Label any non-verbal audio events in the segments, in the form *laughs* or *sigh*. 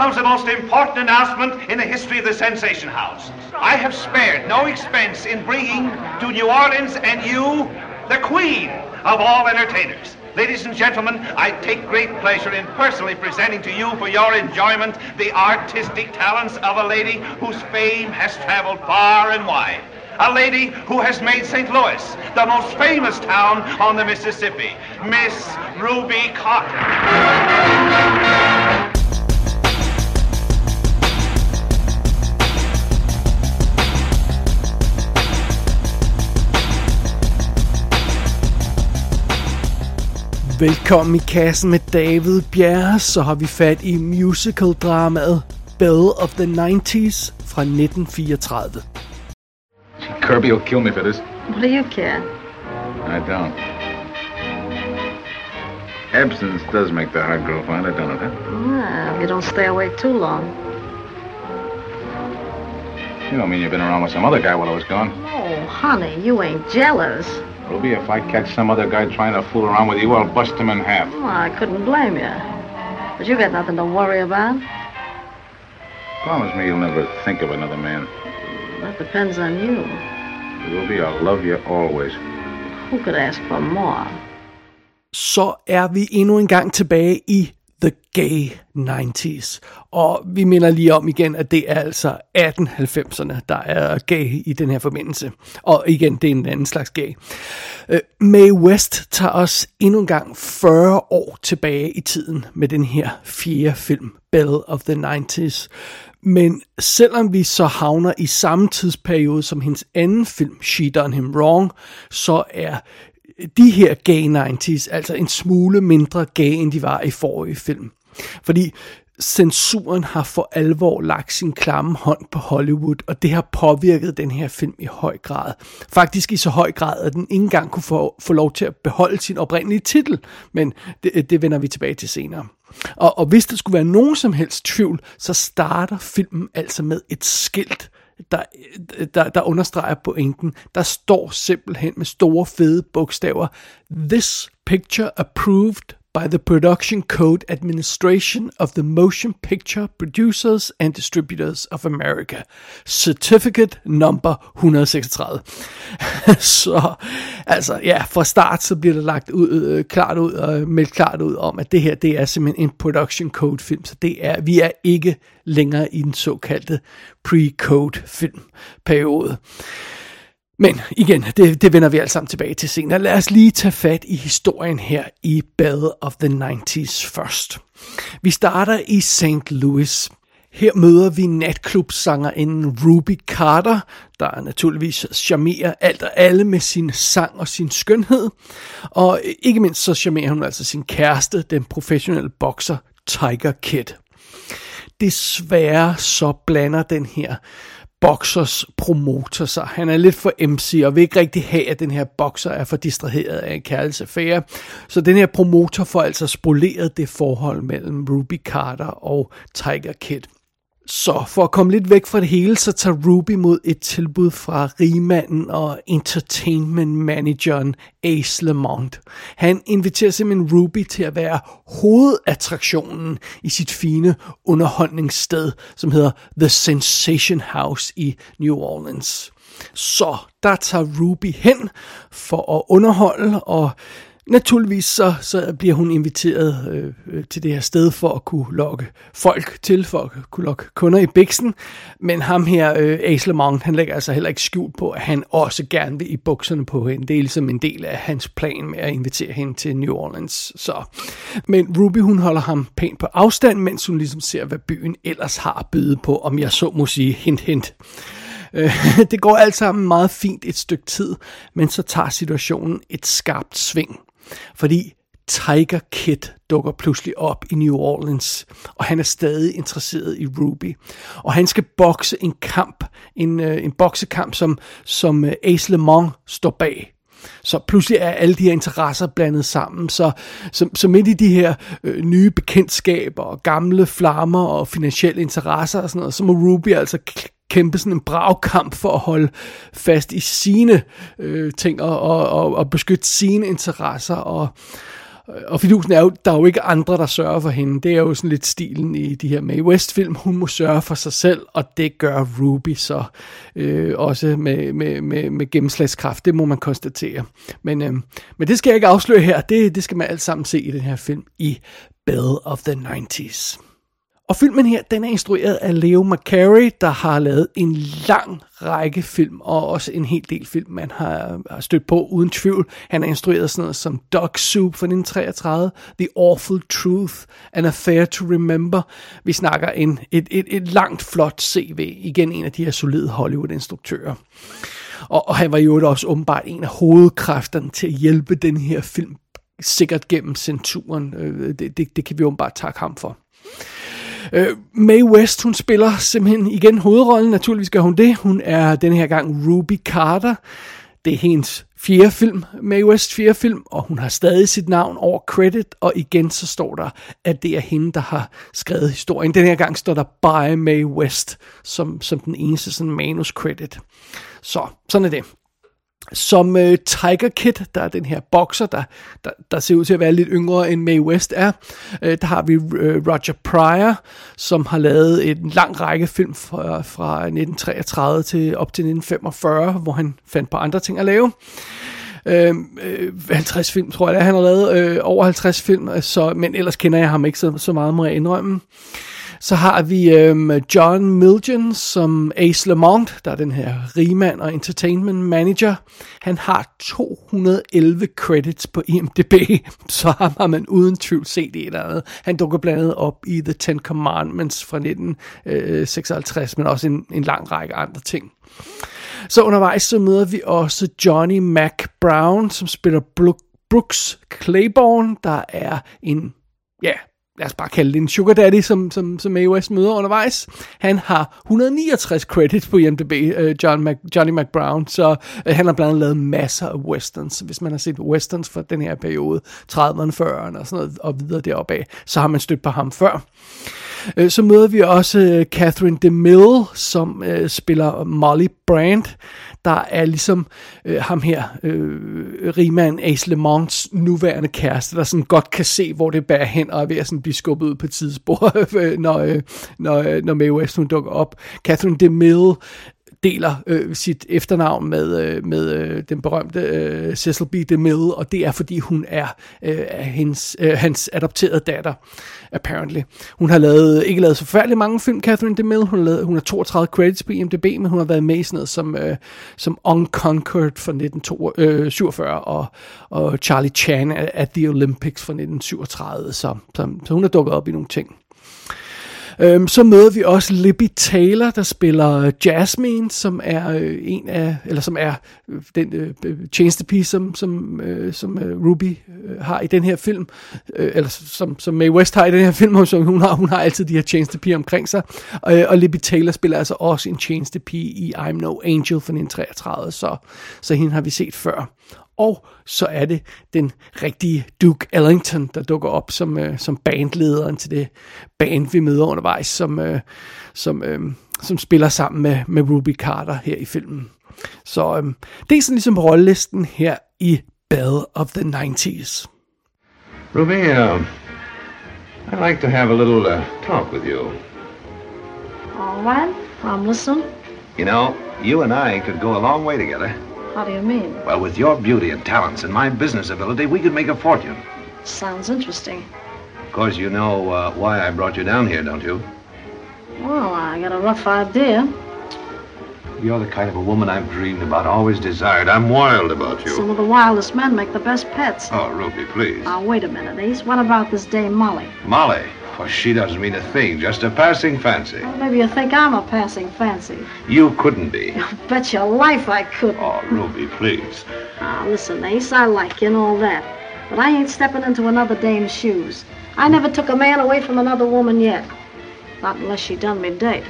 comes the most important announcement in the history of the Sensation House. I have spared no expense in bringing to New Orleans and you the queen of all entertainers. Ladies and gentlemen, I take great pleasure in personally presenting to you for your enjoyment the artistic talents of a lady whose fame has traveled far and wide. A lady who has made St. Louis the most famous town on the Mississippi, Miss Ruby Carter. Velkommen i kassen med David Bjerre, så har vi fat i musical-dramaet Belle of the 90s fra 1934. Kirby will kill me for this. What do you care? I don't. Absence does make the heart grow fonder, don't it? Huh? Well, if you don't stay awake too long. You don't mean you've been around with some other guy while I was gone. Oh, honey, you ain't jealous. Ruby, if I catch some other guy trying to fool around with you, I'll bust him in half. Well, I couldn't blame you. But you got nothing to worry about. Promise me you'll never think of another man. That depends on you. Ruby, I'll love you always. Who could ask for more? Så er vi endnu en gang tilbage i The Gay 90s. Og vi minder lige om igen, at det er altså 1890'erne, der er gay i den her forbindelse. Og igen, det er en anden slags gay. Uh, Mae West tager os endnu en gang 40 år tilbage i tiden med den her fjerde film, Belle of the 90s. Men selvom vi så havner i samme tidsperiode som hendes anden film, She Done Him Wrong, så er de her gay 90s altså en smule mindre gay, end de var i forrige film. Fordi censuren har for alvor lagt sin klamme hånd på Hollywood, og det har påvirket den her film i høj grad. Faktisk i så høj grad, at den ikke engang kunne få, få lov til at beholde sin oprindelige titel, men det, det vender vi tilbage til senere. Og, og hvis der skulle være nogen som helst tvivl, så starter filmen altså med et skilt, der, der, der understreger pointen. Der står simpelthen med store fede bogstaver, This picture approved by the Production Code Administration of the Motion Picture Producers and Distributors of America. Certificate number 136. *laughs* så altså ja, fra start så bliver det lagt ud, øh, klart ud og meldt klart ud om, at det her det er simpelthen en Production Code film, så det er, vi er ikke længere i den såkaldte pre-code filmperiode. Men igen, det, det vender vi alle sammen tilbage til senere. Lad os lige tage fat i historien her i Bad of the 90s først. Vi starter i St. Louis. Her møder vi natklubsangerinden Ruby Carter, der naturligvis charmerer alt og alle med sin sang og sin skønhed. Og ikke mindst så charmerer hun altså sin kæreste, den professionelle bokser Tiger Kid. Desværre så blander den her boxers promoter sig. Han er lidt for MC og vil ikke rigtig have, at den her boxer er for distraheret af en kærlighedsaffære. Så den her promotor får altså spoleret det forhold mellem Ruby Carter og Tiger Kid. Så for at komme lidt væk fra det hele, så tager Ruby mod et tilbud fra rigmanden og entertainment manageren Ace Lamont. Han inviterer simpelthen Ruby til at være hovedattraktionen i sit fine underholdningssted, som hedder The Sensation House i New Orleans. Så der tager Ruby hen for at underholde, og Naturligvis så, så bliver hun inviteret øh, øh, til det her sted for at kunne lokke folk til, for at kunne lokke kunder i biksen. Men ham her, øh, Ace Lamont, han lægger altså heller ikke skjult på, at han også gerne vil i bukserne på hende. Det er ligesom en del af hans plan med at invitere hende til New Orleans. Så. Men Ruby, hun holder ham pænt på afstand, mens hun ligesom ser, hvad byen ellers har at byde på, om jeg så må sige hint hint. Øh, *laughs* det går alt sammen meget fint et stykke tid, men så tager situationen et skarpt sving. Fordi Tiger Kid dukker pludselig op i New Orleans, og han er stadig interesseret i Ruby. Og han skal bokse en kamp, en, øh, en boksekamp, som, som øh, Ace LeMond står bag. Så pludselig er alle de her interesser blandet sammen. Så, så, så midt i de her øh, nye bekendtskaber og gamle flammer og finansielle interesser og sådan noget, så må Ruby altså kæmpe sådan en bragkamp for at holde fast i sine øh, ting og, og, og, og beskytte sine interesser og Og fidusen er jo, der er jo ikke andre, der sørger for hende. Det er jo sådan lidt stilen i de her Mae West-film. Hun må sørge for sig selv, og det gør Ruby så øh, også med, med, med, med gennemslagskraft. Det må man konstatere. Men, øh, men det skal jeg ikke afsløre her. Det, det skal man alt sammen se i den her film i Bell of the 90s. Og filmen her, den er instrueret af Leo McCarey, der har lavet en lang række film, og også en hel del film, man har, har stødt på uden tvivl. Han har instrueret sådan noget som Dog Soup fra 1933, The Awful Truth, An Affair to Remember. Vi snakker en, et, et, et langt, flot CV. Igen en af de her solide Hollywood-instruktører. Og, og han var jo også åbenbart en af hovedkræfterne til at hjælpe den her film sikkert gennem centuren. Øh, det, det, det kan vi åbenbart takke ham for. Øh, Mae West, hun spiller simpelthen igen hovedrollen. Naturligvis gør hun det. Hun er den her gang Ruby Carter. Det er hendes fjerde film, Mae West fjerde film, og hun har stadig sit navn over credit, og igen så står der, at det er hende, der har skrevet historien. Den her gang står der by Mae West, som, som den eneste sådan manus credit. Så, sådan er det som øh, Tiger Kid, der er den her bokser, der, der, der ser ud til at være lidt yngre end Mae West er. Øh, der har vi øh, Roger Pryor, som har lavet en lang række film fra, fra 1933 til op til 1945, hvor han fandt på andre ting at lave. Øhm, øh, 50 film, tror jeg, det er, han har lavet. Øh, over 50 film, så, men ellers kender jeg ham ikke så, så meget, må jeg indrømme. Så har vi øhm, John Milgen som Ace Lamont, der er den her rigmand og entertainment manager. Han har 211 credits på IMDb, *laughs* så har man uden tvivl set det eller andet. Han dukker blandt andet op i The Ten Commandments fra 1956, men også en, en lang række andre ting. Så undervejs så møder vi også Johnny Mac Brown, som spiller Brooks Claiborne, der er en, ja, lad os bare kalde det en sugar daddy, som, som, som AOS møder undervejs. Han har 169 credits på IMDb, uh, øh, John Mac, Johnny McBrown, så uh, han har blandt andet lavet masser af westerns. Hvis man har set westerns fra den her periode, 30'erne, 40'erne og sådan noget, og videre deroppe af, så har man stødt på ham før. Øh, så møder vi også uh, Catherine DeMille, som øh, spiller Molly Brandt der er ligesom øh, ham her, øh, rigmand Ace Monts nuværende kæreste, der sådan godt kan se, hvor det bærer hen, og er ved at sådan blive skubbet ud på tidsspor, *laughs* når, øh, når, øh, når Mae West hun dukker op. Catherine DeMille deler øh, sit efternavn med, øh, med øh, den berømte øh, Cecil B. DeMille, og det er fordi hun er øh, hendes, øh, hans adopterede datter, apparently. Hun har lavet, ikke lavet så forfærdeligt mange film, Catherine DeMille. Hun har, lavet, hun har 32 credits på IMDb, men hun har været med i sådan noget som, øh, som Unconquered fra 1947 øh, og, og Charlie Chan at The Olympics fra 1937, så, så, så hun har dukket op i nogle ting. Øhm, så møder vi også Libby Taylor, der spiller øh, Jasmine, som er øh, en af, eller som er øh, den øh, øh, tjenestepige, som, som, øh, som øh, Ruby øh, har i den her film, øh, eller som, som Mae West har i den her film, som hun har, hun har altid de her tjenestepiger omkring sig, øh, og Libby Taylor spiller altså også en tjenestepige i I'm No Angel fra 1933, så, så hende har vi set før. Og så er det den rigtige Duke Ellington, der dukker op som, øh, som bandlederen til det band, vi møder undervejs, som, øh, som, øh, som spiller sammen med, med Ruby Carter her i filmen. Så øh, det er sådan ligesom rollelisten her i Bell of the 90s. Ruby, uh, I'd like to have a little uh, talk with you. All right, I'm listening. You know, you and I could go a long way together. How do you mean? Well, with your beauty and talents and my business ability, we could make a fortune. Sounds interesting. Of course, you know uh, why I brought you down here, don't you? Well, I got a rough idea. You're the kind of a woman I've dreamed about, always desired. I'm wild about you. Some of the wildest men make the best pets. Oh, Ruby, please. Now, wait a minute, Ace. What about this dame Molly? Molly? Well, she doesn't mean a thing, just a passing fancy. Well, maybe you think I'm a passing fancy. You couldn't be. I *laughs* Bet your life I couldn't. Oh, Ruby, please. Ah, listen, Ace, I like you and all that. But I ain't stepping into another dame's shoes. I never took a man away from another woman yet. Not unless she done me dirt.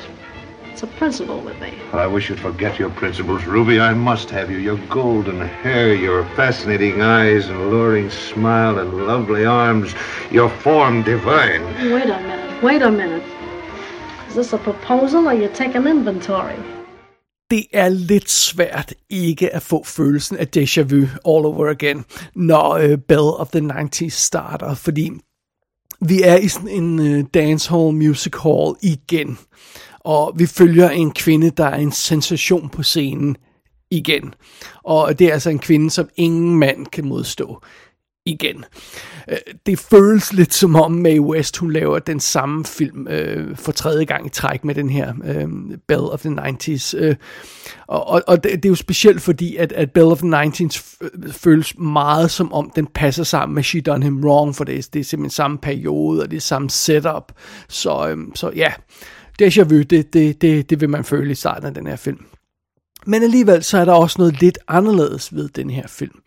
It's a principle with me. Well, I wish you'd forget your principles, Ruby. I must have you. Your golden hair, your fascinating eyes and alluring smile and lovely arms, your form divine. Wait a minute. Wait a minute. Is this a proposal or you taking inventory? det er lidt svært ikke at få følelsen af déjà vu all over again, når uh, Bell of the 90s starter, fordi vi er i sådan en uh, dancehall music hall igen, og vi følger en kvinde, der er en sensation på scenen igen. Og det er altså en kvinde, som ingen mand kan modstå igen. Øh, det føles lidt som om Mae West, hun laver den samme film øh, for tredje gang i træk med den her øh, Bell of the 90s. Øh, og og, og det, det er jo specielt fordi, at, at Bell of the 90s øh, føles meget som om, den passer sammen med She Done Him Wrong, for det, det er simpelthen samme periode, og det er samme setup. Så, øh, så ja, déjà vu, det, det, det, det vil man føle i starten af den her film. Men alligevel så er der også noget lidt anderledes ved den her film.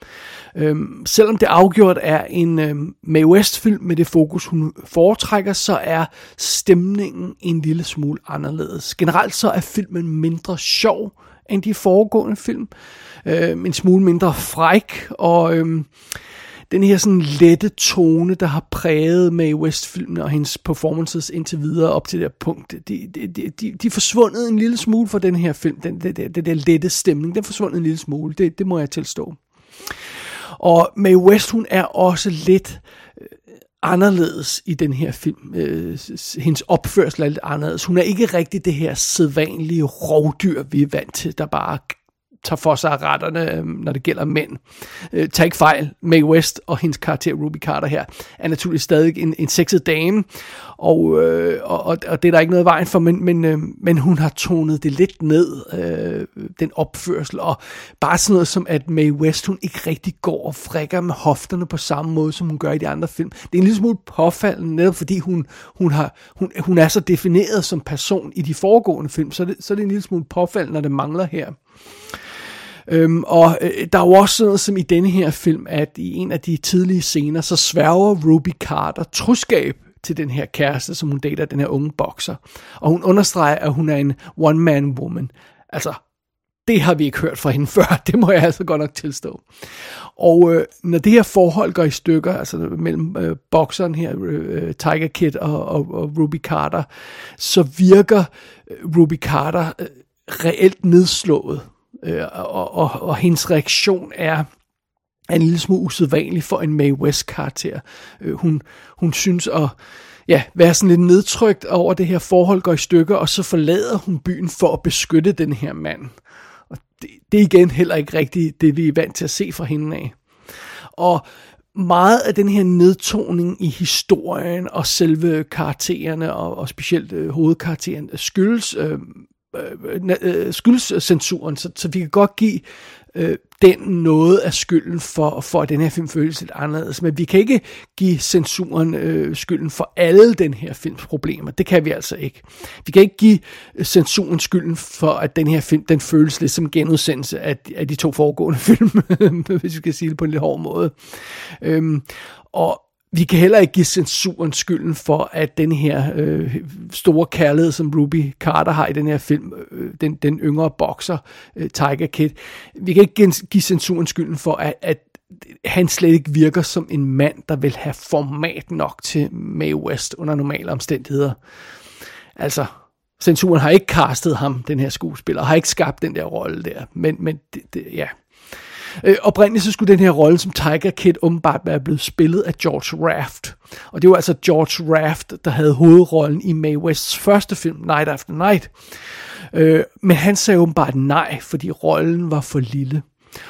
Øhm, selvom det afgjort er en øhm, Mae West film med det fokus hun foretrækker, så er stemningen en lille smule anderledes. Generelt så er filmen mindre sjov end de foregående film. Øhm, en smule mindre fræk og øhm, den her sådan lette tone, der har præget Mae West-filmen og hendes performances indtil videre op til det her punkt, de, de, de, de er forsvundet en lille smule fra den her film. Den, det, det, den der lette stemning, den er forsvundet en lille smule. Det, det må jeg tilstå. Og Mae West, hun er også lidt øh, anderledes i den her film. Øh, hendes opførsel er lidt anderledes. Hun er ikke rigtig det her sædvanlige rovdyr, vi er vant til, der bare tager for sig af retterne, øhm, når det gælder mænd. Øh, tag ikke fejl, Mae West og hendes karakter Ruby Carter her, er naturligvis stadig en, en sexet dame, og, øh, og, og, og det er der ikke noget vejen for, men, men, øh, men hun har tonet det lidt ned, øh, den opførsel, og bare sådan noget som, at Mae West, hun ikke rigtig går og frækker med hofterne på samme måde, som hun gør i de andre film. Det er en lille smule påfaldende, netop fordi hun, hun, har, hun, hun er så defineret som person i de foregående film, så det, så er det en lille smule påfaldende, når det mangler her. Øhm, og øh, der er jo også noget som i denne her film, at i en af de tidlige scener, så sværger Ruby Carter truskab til den her kæreste, som hun dater, den her unge bokser. Og hun understreger, at hun er en one-man woman. Altså, det har vi ikke hørt fra hende *laughs* før, det må jeg altså godt nok tilstå. Og øh, når det her forhold går i stykker, altså mellem øh, bokseren her, øh, øh Tiger Kid og, og, og Ruby Carter, så virker øh, Ruby Carter øh, reelt nedslået øh, og, og, og hendes reaktion er er en lille smule usædvanlig for en Mae West karakter. Øh, hun, hun synes at ja, være sådan lidt nedtrykt over det her forhold går i stykker, og så forlader hun byen for at beskytte den her mand. Og det, det er igen heller ikke rigtigt det, vi er vant til at se fra hende af. Og meget af den her nedtoning i historien og selve karaktererne, og, og specielt øh, hovedkarakteren, skyldes øh, øh, øh, øh censuren, så, så vi kan godt give øh, den noget af skylden for, for at den her film føles lidt anderledes. Men vi kan ikke give censuren øh, skylden for alle den her films problemer. Det kan vi altså ikke. Vi kan ikke give øh, censuren skylden for, at den her film den føles lidt som genudsendelse af, af de to foregående *laughs* film, hvis vi skal sige det på en lidt hård måde. Øhm, og vi kan heller ikke give censuren skylden for, at den her øh, store kærlighed, som Ruby Carter har i den her film, øh, den, den yngre bokser, øh, Tiger Kid, vi kan ikke give censuren skylden for, at, at han slet ikke virker som en mand, der vil have format nok til Mae West under normale omstændigheder. Altså, censuren har ikke castet ham, den her skuespiller, har ikke skabt den der rolle der, men, men det, det, ja, Øh, oprindeligt så skulle den her rolle som Tiger Kid åbenbart være blevet spillet af George Raft. Og det var altså George Raft, der havde hovedrollen i Mae Wests første film, Night After Night. Øh, men han sagde åbenbart nej, fordi rollen var for lille.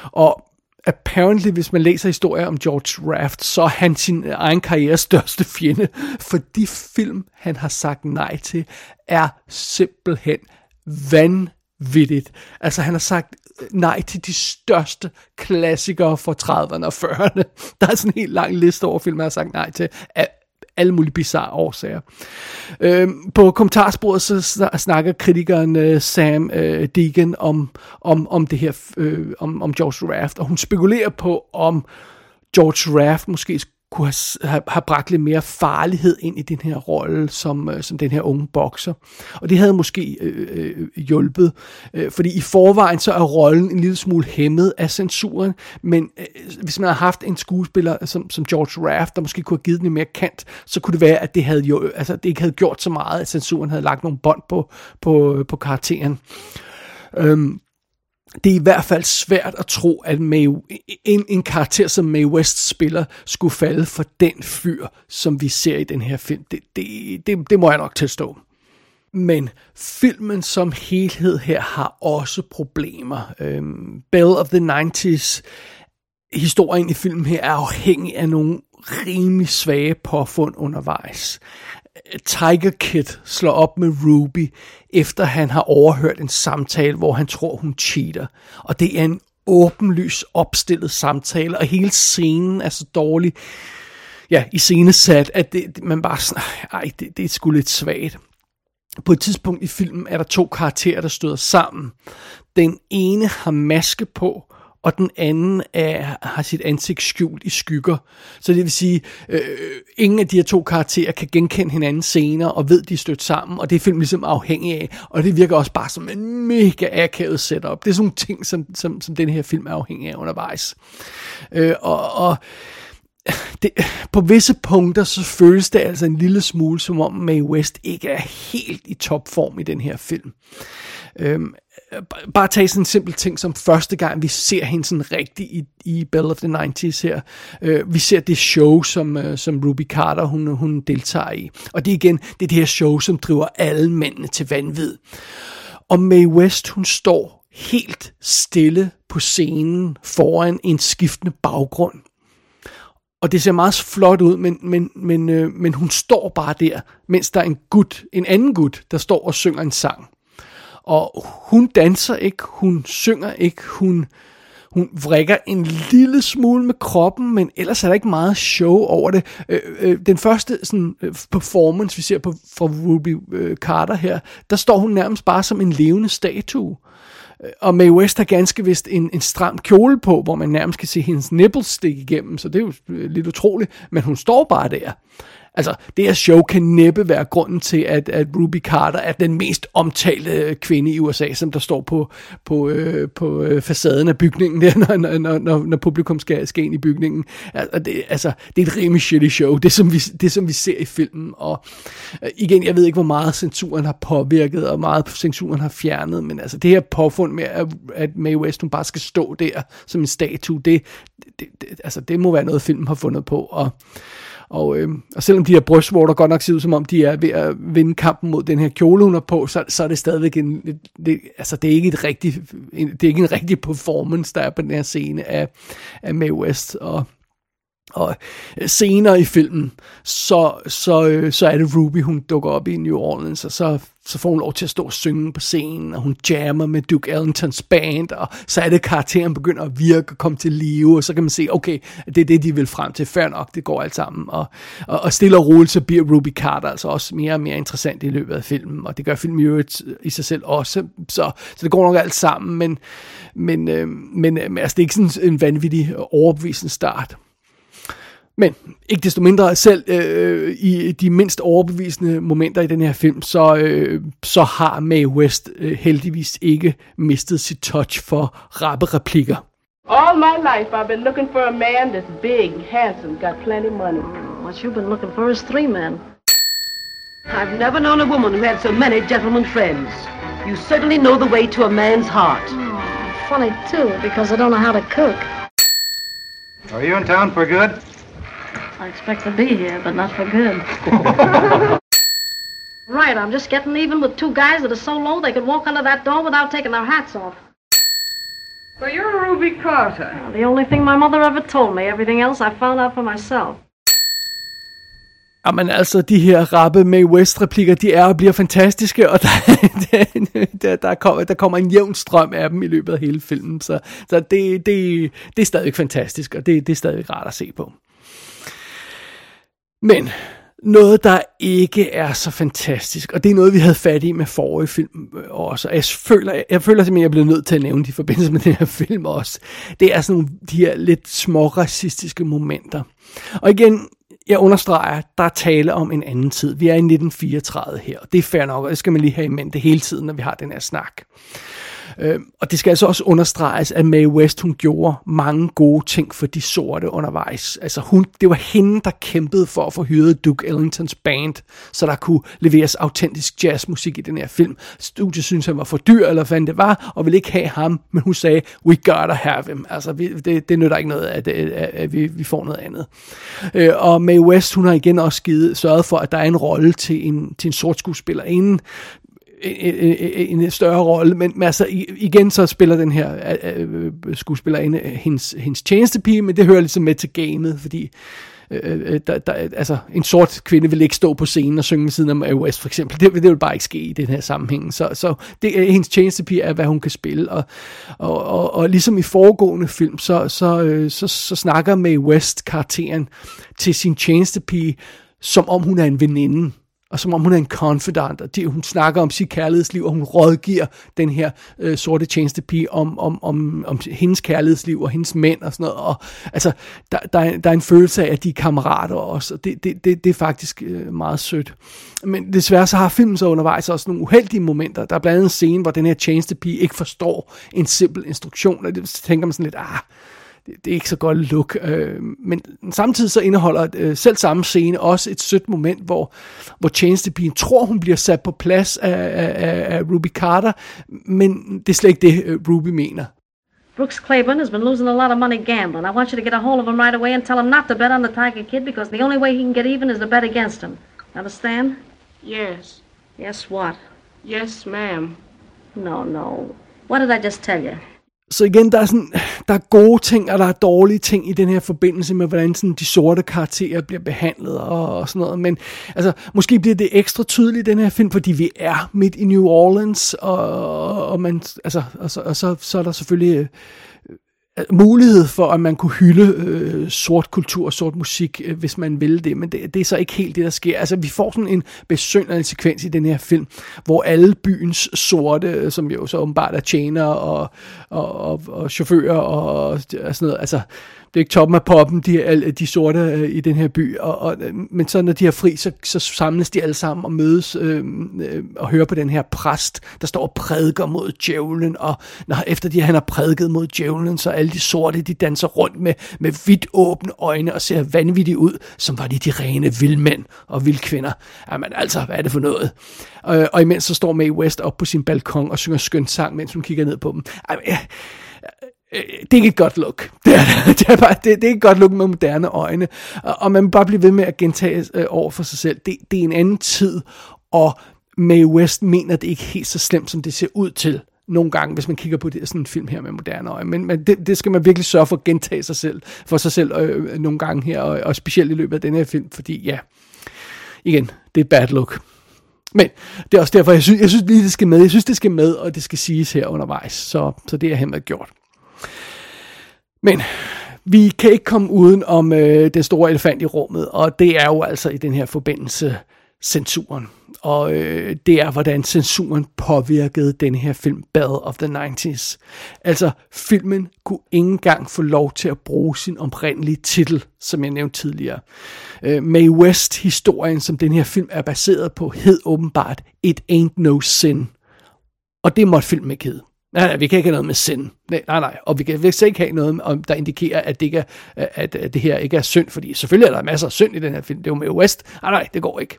Og apparently, hvis man læser historier om George Raft, så er han sin egen karrieres største fjende, for de film, han har sagt nej til, er simpelthen vanvittigt. Altså, han har sagt nej til de største klassikere fra 30'erne og 40'erne. *laughs* Der er sådan en helt lang liste over film, jeg har sagt nej til af alle mulige bizarre årsager. Øhm, på kommentarsporet så snakker kritikeren øh, Sam øh, Deegan om, om, om det her, øh, om, om George Raft, og hun spekulerer på, om George Raft måske kunne have, have, bragt lidt mere farlighed ind i den her rolle som, øh, som den her unge bokser. Og det havde måske øh, øh, hjulpet, øh, fordi i forvejen så er rollen en lille smule hæmmet af censuren, men øh, hvis man havde haft en skuespiller som, som George Raft, der måske kunne have givet den mere kant, så kunne det være, at det, havde jo, altså, det ikke havde gjort så meget, at censuren havde lagt nogle bånd på, på, øh, på karakteren. Øhm, det er i hvert fald svært at tro, at May, en, en karakter som Mae West spiller, skulle falde for den fyr, som vi ser i den her film. Det, det, det, det må jeg nok tilstå. Men filmen som helhed her har også problemer. Øhm, Bell of the 90s, historien i filmen her er afhængig af nogle rimelig svage påfund undervejs. Tiger Kid slår op med Ruby, efter han har overhørt en samtale, hvor han tror, hun cheater. Og det er en åbenlys opstillet samtale, og hele scenen er så dårlig, ja, i scenesat, at det, man bare sådan, ej, det, det er sgu lidt svagt. På et tidspunkt i filmen er der to karakterer, der støder sammen. Den ene har maske på, og den anden er, har sit ansigt skjult i skygger. Så det vil sige, øh, ingen af de her to karakterer kan genkende hinanden senere, og ved, de er stødt sammen, og det er filmen ligesom afhængig af, og det virker også bare som en mega akavet setup. Det er sådan nogle ting, som, som, som den her film er afhængig af undervejs. Øh, og, og det, på visse punkter, så føles det altså en lille smule, som om Mae West ikke er helt i topform i den her film. Øhm, bare tage sådan en simpel ting som første gang, vi ser hende sådan rigtig i, i Bell of the 90s her. Øh, vi ser det show, som, øh, som Ruby Carter, hun, hun deltager i. Og det er igen, det er det her show, som driver alle mændene til vanvid. Og Mae West, hun står helt stille på scenen foran en skiftende baggrund. Og det ser meget flot ud, men, men, men, øh, men hun står bare der, mens der er en gut, en anden gut, der står og synger en sang. Og hun danser ikke, hun synger ikke, hun, hun vrikker en lille smule med kroppen, men ellers er der ikke meget show over det. Øh, øh, den første sådan, øh, performance, vi ser på, fra Ruby øh, Carter her, der står hun nærmest bare som en levende statue. Øh, og Mae West har ganske vist en, en stram kjole på, hvor man nærmest kan se hendes nipples stikke igennem, så det er jo øh, lidt utroligt, men hun står bare der. Altså, det her show kan næppe være grunden til, at, at Ruby Carter er den mest omtalte kvinde i USA, som der står på, på, øh, på øh, facaden af bygningen, der, *laughs* når, når, når, når publikum skal, skal ind i bygningen. Altså det, altså, det er et rimelig shitty show, det som vi, det, som vi ser i filmen. Og øh, igen, jeg ved ikke, hvor meget censuren har påvirket, og meget censuren har fjernet, men altså det her påfund med, at, at Mae West, hun bare skal stå der som en statue, det, det, det, altså, det må være noget, filmen har fundet på. Og og, øh, og selvom de her brystvorter godt nok ser ud som om, de er ved at vinde kampen mod den her kjole, hun har på, så, så er det stadigvæk en, det, altså det er ikke et rigtig, det er ikke en rigtig performance, der er på den her scene af, af Mae West. Og, og øh, senere i filmen, så, så, øh, så er det Ruby, hun dukker op i New Orleans, og så, så får hun lov til at stå og synge på scenen, og hun jammer med Duke Ellingtons band, og så er det, karakteren begynder at virke og komme til live, og så kan man se, okay, det er det, de vil frem til. før nok, det går alt sammen. Og, og, og stille og roligt, så bliver Ruby Carter altså også mere og mere interessant i løbet af filmen, og det gør filmen i i sig selv også, så, så det går nok alt sammen, men, men, øh, men øh, altså, det er ikke sådan en vanvittig overbevisende start. Men ikke desto mindre, selv øh, i de mindst overbevisende momenter i den her film, så, øh, så har Mae West øh, heldigvis ikke mistet sit touch for rappe replikker. All my life I've been looking for a man that's big, handsome, got plenty money. What you've been looking for is three men. I've never known a woman who had so many gentlemen friends. You certainly know the way to a man's heart. Oh, funny, too, because I don't know how to cook. Are you in town for good? I expect to be here, but not for good. *laughs* right, I'm just getting even with two guys that are so low they could walk under that door without taking their hats off. So you're Ruby Carter. The only thing my mother ever told me. Everything else I found out for myself. Jamen altså, de her rappe med West-replikker, de er og bliver fantastiske, og der, *laughs* der, der, kommer, der kommer en jævn strøm af dem i løbet af hele filmen, så, så det, det, det er stadig fantastisk, og det, det er stadig rart at se på. Men noget, der ikke er så fantastisk, og det er noget, vi havde fat i med forrige film øh, også, og jeg føler, jeg føler simpelthen, at jeg bliver nødt til at nævne de forbindelse med *laughs* den her film også. Det er sådan nogle, de her lidt små racistiske momenter. Og igen, jeg understreger, der er tale om en anden tid. Vi er i 1934 her, og det er fair nok, og det skal man lige have i mente hele tiden, når vi har den her snak. Øh, og det skal altså også understreges, at Mae West, hun gjorde mange gode ting for de sorte undervejs. Altså hun, det var hende, der kæmpede for at få hyret Duke Ellingtons band, så der kunne leveres autentisk jazzmusik i den her film. Studiet synes han var for dyr, eller hvad det var, og ville ikke have ham, men hun sagde, we gotta have him. Altså, vi, det, det nytter ikke noget, at, at, at, at vi, vi får noget andet. Øh, og Mae West, hun har igen også givet, sørget for, at der er en rolle til en, til en sort skuespiller inden en, en større rolle, men, men altså igen så spiller den her øh, øh skuespillerinde øh, hendes, hendes tjenestepige, men det hører ligesom med til gamet, fordi øh, øh, der, der, altså, en sort kvinde vil ikke stå på scenen og synge siden af West for eksempel. Det, det vil bare ikke ske i den her sammenhæng. Så, så det, hendes tjenestepige er, hvad hun kan spille. Og, og, og, og ligesom i foregående film, så, så, øh, så, så snakker Mae West karakteren til sin tjenestepige, som om hun er en veninde og som om hun er en confidant, og de, hun snakker om sit kærlighedsliv, og hun rådgiver den her øh, sorte tjenestepige om, om, om, om hendes kærlighedsliv og hendes mænd og sådan noget. Og, altså, der, der, er, der er en følelse af, at de er kammerater også, og det, det, det, det er faktisk øh, meget sødt. Men desværre så har filmen så undervejs også nogle uheldige momenter. Der er blandt andet en scene, hvor den her tjenestepige ikke forstår en simpel instruktion, og det tænker man sådan lidt, ah, det, er ikke så godt look. Øh, men samtidig så indeholder øh, selv samme scene også et sødt moment, hvor, hvor tjenestepigen tror, hun bliver sat på plads af, af, af Ruby Carter, men det er slet ikke det, øh, Ruby mener. Brooks Claiborne has been losing a lot of money gambling. I want you to get a hold of him right away and tell him not to bet on the Tiger Kid because the only way he can get even is to bet against him. Understand? Yes. Yes, what? Yes, ma'am. No, no. What did I just tell you? Så igen, der er, sådan, der er gode ting, og der er dårlige ting i den her forbindelse med, hvordan sådan, de sorte karakterer bliver behandlet og, og sådan noget. Men altså, måske bliver det ekstra tydeligt i den her film, fordi vi er midt i New Orleans, og, og, man, altså, og, så, og så, så er der selvfølgelig Øh, mulighed for, at man kunne hylde øh, sort kultur og sort musik, øh, hvis man ville det, men det, det er så ikke helt det, der sker. Altså, vi får sådan en besynderlig sekvens i den her film, hvor alle byens sorte, øh, som jo så åbenbart er tjenere og, og, og, og chauffører og, og sådan noget, altså det er ikke toppen af poppen, de, de sorte øh, i den her by, og, og, øh, men så når de har fri, så, så samles de alle sammen og mødes øh, øh, og hører på den her præst, der står og prædiker mod djævlen, og når, efter de, han har prædiket mod djævlen, så alle de sorte, de danser rundt med, med vidt åbne øjne og ser vanvittigt ud, som var de de rene vildmænd og vildkvinder. Jamen altså, hvad er det for noget? Og, og imens så står Mae West op på sin balkon og synger skøn sang, mens hun kigger ned på dem. Jamen, Øh, Øh, det er ikke et godt look. *laughs* Det er, det er, bare, det, det er ikke et godt look med moderne øjne. Og, og man bare bliver ved med at gentage øh, over for sig selv. Det, det er en anden tid, og Mae West mener det ikke helt så slemt, som det ser ud til nogle gange, hvis man kigger på det, sådan en film her med moderne øjne. Men, men det, det skal man virkelig sørge for at gentage sig selv, for sig selv øh, øh nogle gange her, og, og specielt i løbet af den her film, fordi ja, igen, det er bad look. Men det er også derfor, jeg synes, jeg synes lige, det skal med. Jeg synes, det skal med, og det skal siges her undervejs. Så, så det er hermed gjort. Men vi kan ikke komme uden om øh, den store elefant i rummet, og det er jo altså i den her forbindelse censuren. Og øh, det er, hvordan censuren påvirkede den her film Battle of the 90s. Altså, filmen kunne ikke engang få lov til at bruge sin oprindelige titel, som jeg nævnte tidligere. Øh, Mae West-historien, som den her film er baseret på, hed åbenbart It Ain't No Sin. Og det måtte filmen ikke hedde. Nej, nej, vi kan ikke have noget med sind. Nej, nej, nej. Og vi kan vi ikke have noget, om, der indikerer, at det, ikke er, at, at det her ikke er synd, fordi selvfølgelig er der masser af synd i den her film. Det er jo med West. Nej, nej, det går ikke.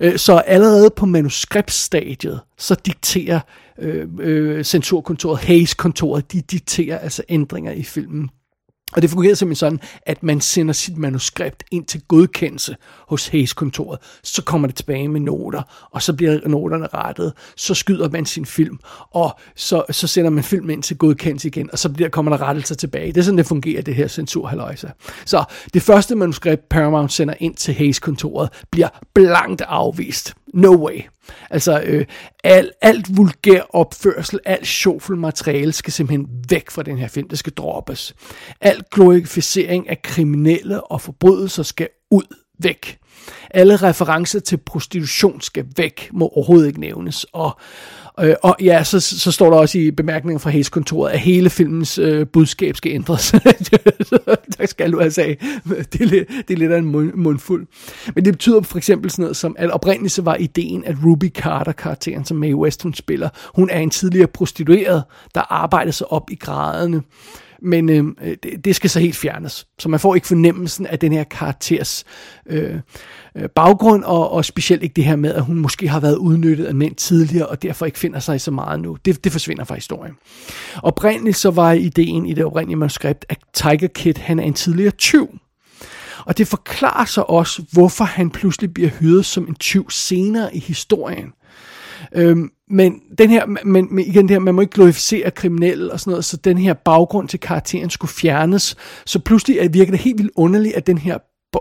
Øh, så allerede på manuskriptstadiet, så dikterer øh, øh, censurkontoret, Hayes-kontoret, de dikterer altså ændringer i filmen. Og det fungerede simpelthen sådan, at man sender sit manuskript ind til godkendelse hos Hayes-kontoret. Så kommer det tilbage med noter, og så bliver noterne rettet. Så skyder man sin film, og så, så sender man filmen ind til godkendelse igen, og så bliver, kommer der rettelser tilbage. Det er sådan, det fungerer, det her censurhaløjse. Så det første manuskript, Paramount sender ind til Hayes-kontoret, bliver blankt afvist. No way. Altså, øh, al, alt vulgær opførsel, alt sjovfuld materiale skal simpelthen væk fra den her film. Det skal droppes. Al glorificering af kriminelle og forbrydelser skal ud væk. alle referencer til prostitution skal væk, må overhovedet ikke nævnes. Og, øh, og ja, så, så står der også i bemærkningen fra Hayes-kontoret, at hele filmens øh, budskab skal ændres. *laughs* tak skal du have sagt. Det er lidt, det er lidt af en mund, mundfuld. Men det betyder for eksempel sådan noget som, at oprindeligt så var ideen, at Ruby Carter-karakteren, som Mae West hun spiller, hun er en tidligere prostitueret, der arbejder sig op i graderne men øh, det, det skal så helt fjernes. Så man får ikke fornemmelsen af den her karakters øh, øh, baggrund, og, og specielt ikke det her med, at hun måske har været udnyttet af mænd tidligere, og derfor ikke finder sig så meget nu. Det, det forsvinder fra historien. Oprindeligt så var ideen i det oprindelige manuskript, at Tiger Kid, han er en tidligere tyv. Og det forklarer så også, hvorfor han pludselig bliver hyret som en tyv senere i historien. Øhm, men den her, men, men igen det her, man må ikke glorificere kriminelle og sådan noget, så den her baggrund til karakteren skulle fjernes. Så pludselig virker det helt vildt underligt, at den her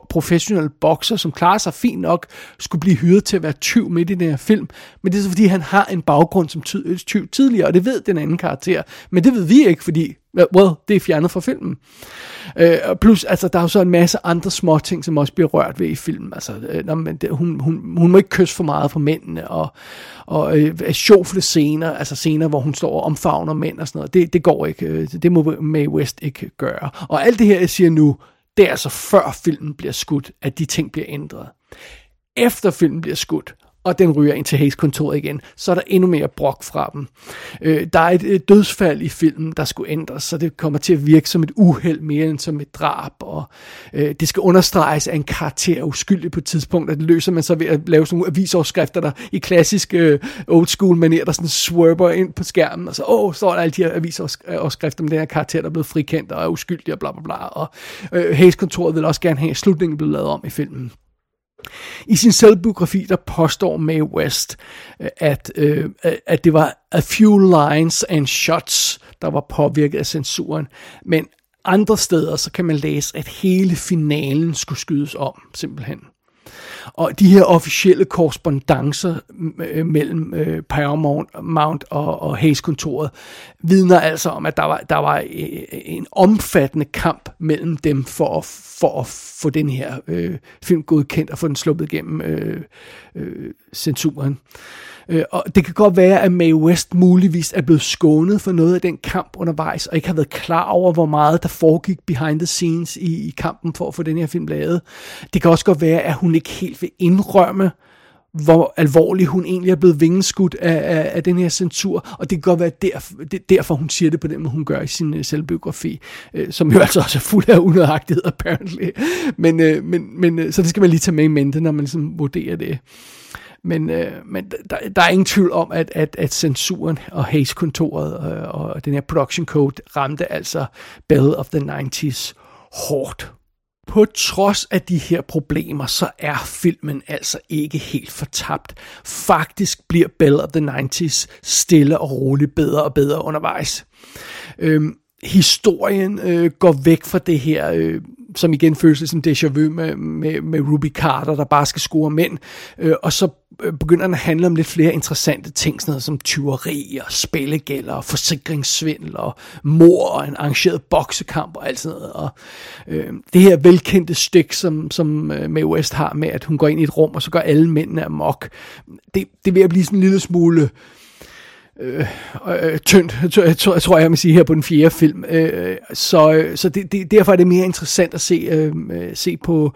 professionel bokser, som klarer sig fint nok, skulle blive hyret til at være tyv midt i den her film. Men det er så fordi, han har en baggrund som øh, tyv tidligere, og det ved den anden karakter. Men det ved vi ikke, fordi well, det er fjernet fra filmen. Øh, plus, altså, der er jo så en masse andre små ting, som også bliver rørt ved i filmen. Altså, øh, men det, hun, hun, hun må ikke kysse for meget for mændene, og, og øh, sjofle scener, altså scener, hvor hun står og omfavner mænd og sådan noget. Det, det går ikke. Øh, det må Mae West ikke gøre. Og alt det her, jeg siger nu, det er altså før filmen bliver skudt, at de ting bliver ændret. Efter filmen bliver skudt, og den ryger ind til Hayes-kontoret igen, så er der endnu mere brok fra dem. Øh, der er et, et dødsfald i filmen, der skulle ændres, så det kommer til at virke som et uheld mere end som et drab, og øh, det skal understreges at en karakter er uskyldig på et tidspunkt, og det løser man så ved at lave sådan nogle avisoverskrifter, der i klassisk øh, old school manier, der sådan swerper ind på skærmen, og så, åh, så der alle de her avisoverskrifter med den her karakter, der er blevet frikendt og er uskyldig og bla bla bla, og øh, Hayes-kontoret vil også gerne have, at slutningen blev lavet om i filmen. I sin selvbiografi, der påstår Mae West, øh, at, øh, at det var a few lines and shots, der var påvirket af censuren. Men andre steder, så kan man læse, at hele finalen skulle skydes om, simpelthen. Og de her officielle korrespondencer øh, mellem øh, Paramount og, og Hayes-kontoret vidner altså om, at der var, der var øh, en omfattende kamp mellem dem for at, for at få den her øh, film godkendt og få den sluppet igennem øh, øh, censuren. Øh, Øh, og det kan godt være, at Mae West muligvis er blevet skånet for noget af den kamp undervejs, og ikke har været klar over, hvor meget der foregik behind the scenes i, i kampen for at få den her film lavet. Det kan også godt være, at hun ikke helt vil indrømme, hvor alvorlig hun egentlig er blevet vingeskudt af, af, af den her censur, og det kan godt være derfor, det, derfor, hun siger det på den måde, hun gør i sin uh, selvbiografi, uh, som jo *laughs* altså også er fuld af unødagtighed, apparently. Men, uh, men, men uh, så det skal man lige tage med i mente, når man ligesom vurderer det. Men, øh, men der, der er ingen tvivl om, at, at, at censuren og Hayes-kontoret øh, og, øh, og den her production code ramte altså Bell of the 90s hårdt. På trods af de her problemer, så er filmen altså ikke helt fortabt. Faktisk bliver Bell of the 90s stille og roligt bedre og bedre undervejs. Øhm, historien øh, går væk fra det her, øh, som igen føles lidt som déjà vu med, med, med Ruby Carter, der bare skal score mænd, øh, og så øh, begynder den at handle om lidt flere interessante ting, sådan noget som tyveri og spillegæld og forsikringssvindel og mor og en arrangeret boksekamp og alt sådan noget. Og, øh, det her velkendte stik, som, som øh, Mae West har med, at hun går ind i et rum, og så går alle mændene amok, det, det vil blive sådan en lille smule... Øh, øh, øh, tyndt, jeg tror, jeg, tror, jeg man sige her på den fjerde film. Øh, så øh, så det, det, derfor er det mere interessant at se, øh, øh se på,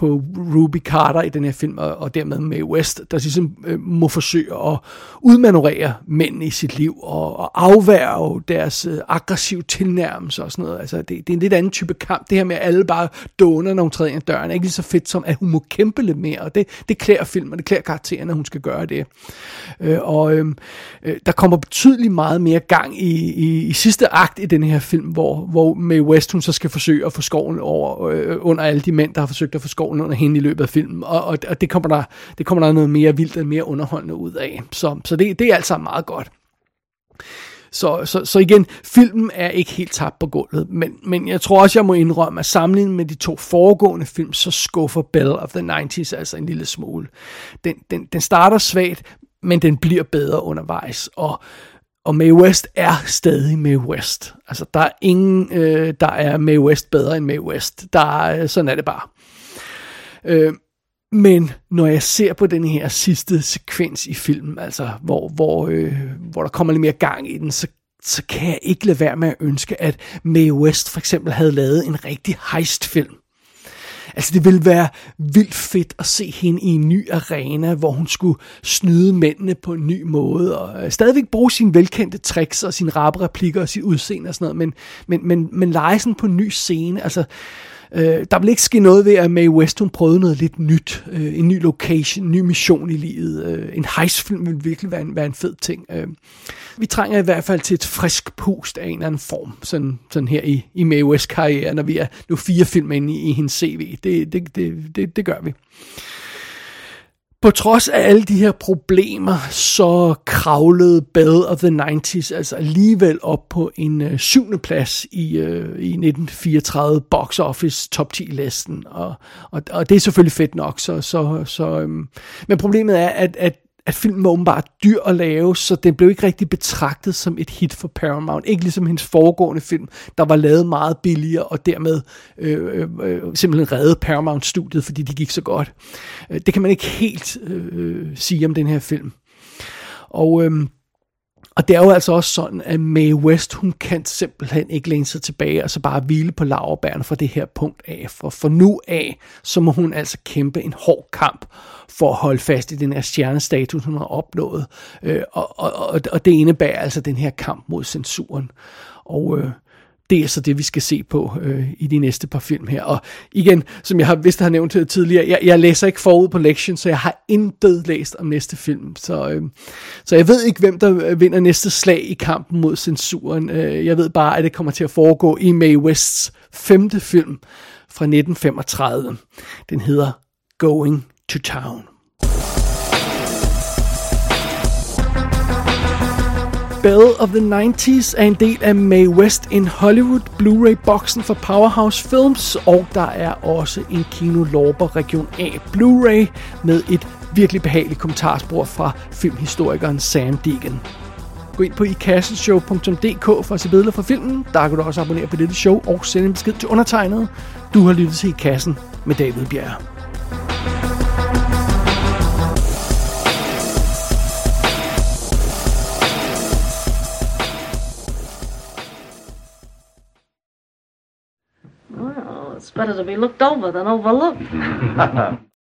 på Ruby Carter i den her film, og, og dermed med West, der ligesom øh, må forsøge at udmanøvrere mænd i sit liv, og, og afværge deres øh, aggressive tilnærmelse og sådan noget. Altså, det, det er en lidt anden type kamp. Det her med, at alle bare doner, når hun træder ind ad døren, er ikke lige så fedt som, at hun må kæmpe lidt mere, og det, det klæder filmen, det klæder karakteren, at hun skal gøre det. Øh, og øhm, øh, der kommer betydeligt meget mere gang i, i, i sidste akt i den her film, hvor, hvor Mae West, hun så skal forsøge at få skoven over, øh, under alle de mænd, der har forsøgt at få skoven under hende i løbet af filmen, og, og, og det, kommer der, det kommer der noget mere vildt og mere underholdende ud af. Så, så det, det er altså meget godt. Så, så, så igen, filmen er ikke helt tabt på gulvet, men, men jeg tror også, jeg må indrømme, at sammenlignet med de to foregående film, så skuffer Bell of the 90s altså en lille smule. Den, den, den starter svagt, men den bliver bedre undervejs, og og Mae West er stadig Mae West. Altså, der er ingen, øh, der er Mae West bedre end Mae West. Der er, sådan er det bare. Øh, Men når jeg ser på den her sidste sekvens i filmen, altså hvor, hvor, øh, hvor der kommer lidt mere gang i den, så, så kan jeg ikke lade være med at ønske, at Mae West for eksempel havde lavet en rigtig heistfilm. Altså det ville være vildt fedt at se hende i en ny arena, hvor hun skulle snyde mændene på en ny måde, og øh, stadigvæk bruge sine velkendte tricks og sine rappe replikker og sit udseende og sådan noget, men, men, men, men lege sådan på en ny scene. Altså Øh, der vil ikke ske noget ved, at Mae West hun prøvede noget lidt nyt. Øh, en ny location, en ny mission i livet. Øh, en hejsfilm ville virkelig være en, være en fed ting. Øh, vi trænger i hvert fald til et frisk pust af en eller anden form, sådan, sådan her i, i Mae West karriere, når vi er nu fire film inde i, i hendes CV. Det, det, det, det, det gør vi. På trods af alle de her problemer, så kravlede Bell of the 90s altså alligevel op på en øh, syvende plads i, øh, i 1934 box office top 10 listen, og, og, og det er selvfølgelig fedt nok. Så, så, så, øhm, men problemet er, at, at at filmen var åbenbart dyr at lave, så den blev ikke rigtig betragtet som et hit for Paramount. Ikke ligesom hendes foregående film, der var lavet meget billigere, og dermed øh, øh, øh simpelthen redde Paramount-studiet, fordi de gik så godt. Øh, det kan man ikke helt øh, øh, sige om den her film. Og... Øh, og det er jo altså også sådan, at Mae West, hun kan simpelthen ikke læne sig tilbage og så bare hvile på laverbærene fra det her punkt af. For, for nu af, så må hun altså kæmpe en hård kamp for at holde fast i den her stjernestatus, hun har opnået. Øh, og, og, og det indebærer altså den her kamp mod censuren. Og øh, det er så det, vi skal se på øh, i de næste par film her. Og igen, som jeg har vist har nævnt tidligere, jeg, jeg læser ikke forud på lektion, så jeg har intet læst om næste film. Så, øh, så jeg ved ikke, hvem der øh, vinder næste slag i kampen mod censuren. Øh, jeg ved bare, at det kommer til at foregå i Mae Wests femte film fra 1935. Den hedder Going to Town. Belle of the 90s er en del af May West in Hollywood Blu-ray-boksen for Powerhouse Films, og der er også en Kino Lorber Region A Blu-ray med et virkelig behageligt kommentarspor fra filmhistorikeren Sam Deegan. Gå ind på ikassenshow.dk for at se billeder fra filmen. Der kan du også abonnere på dette show og sende en besked til undertegnet. Du har lyttet til I Kassen med David Bjerg. It's better to be looked over than overlooked. *laughs*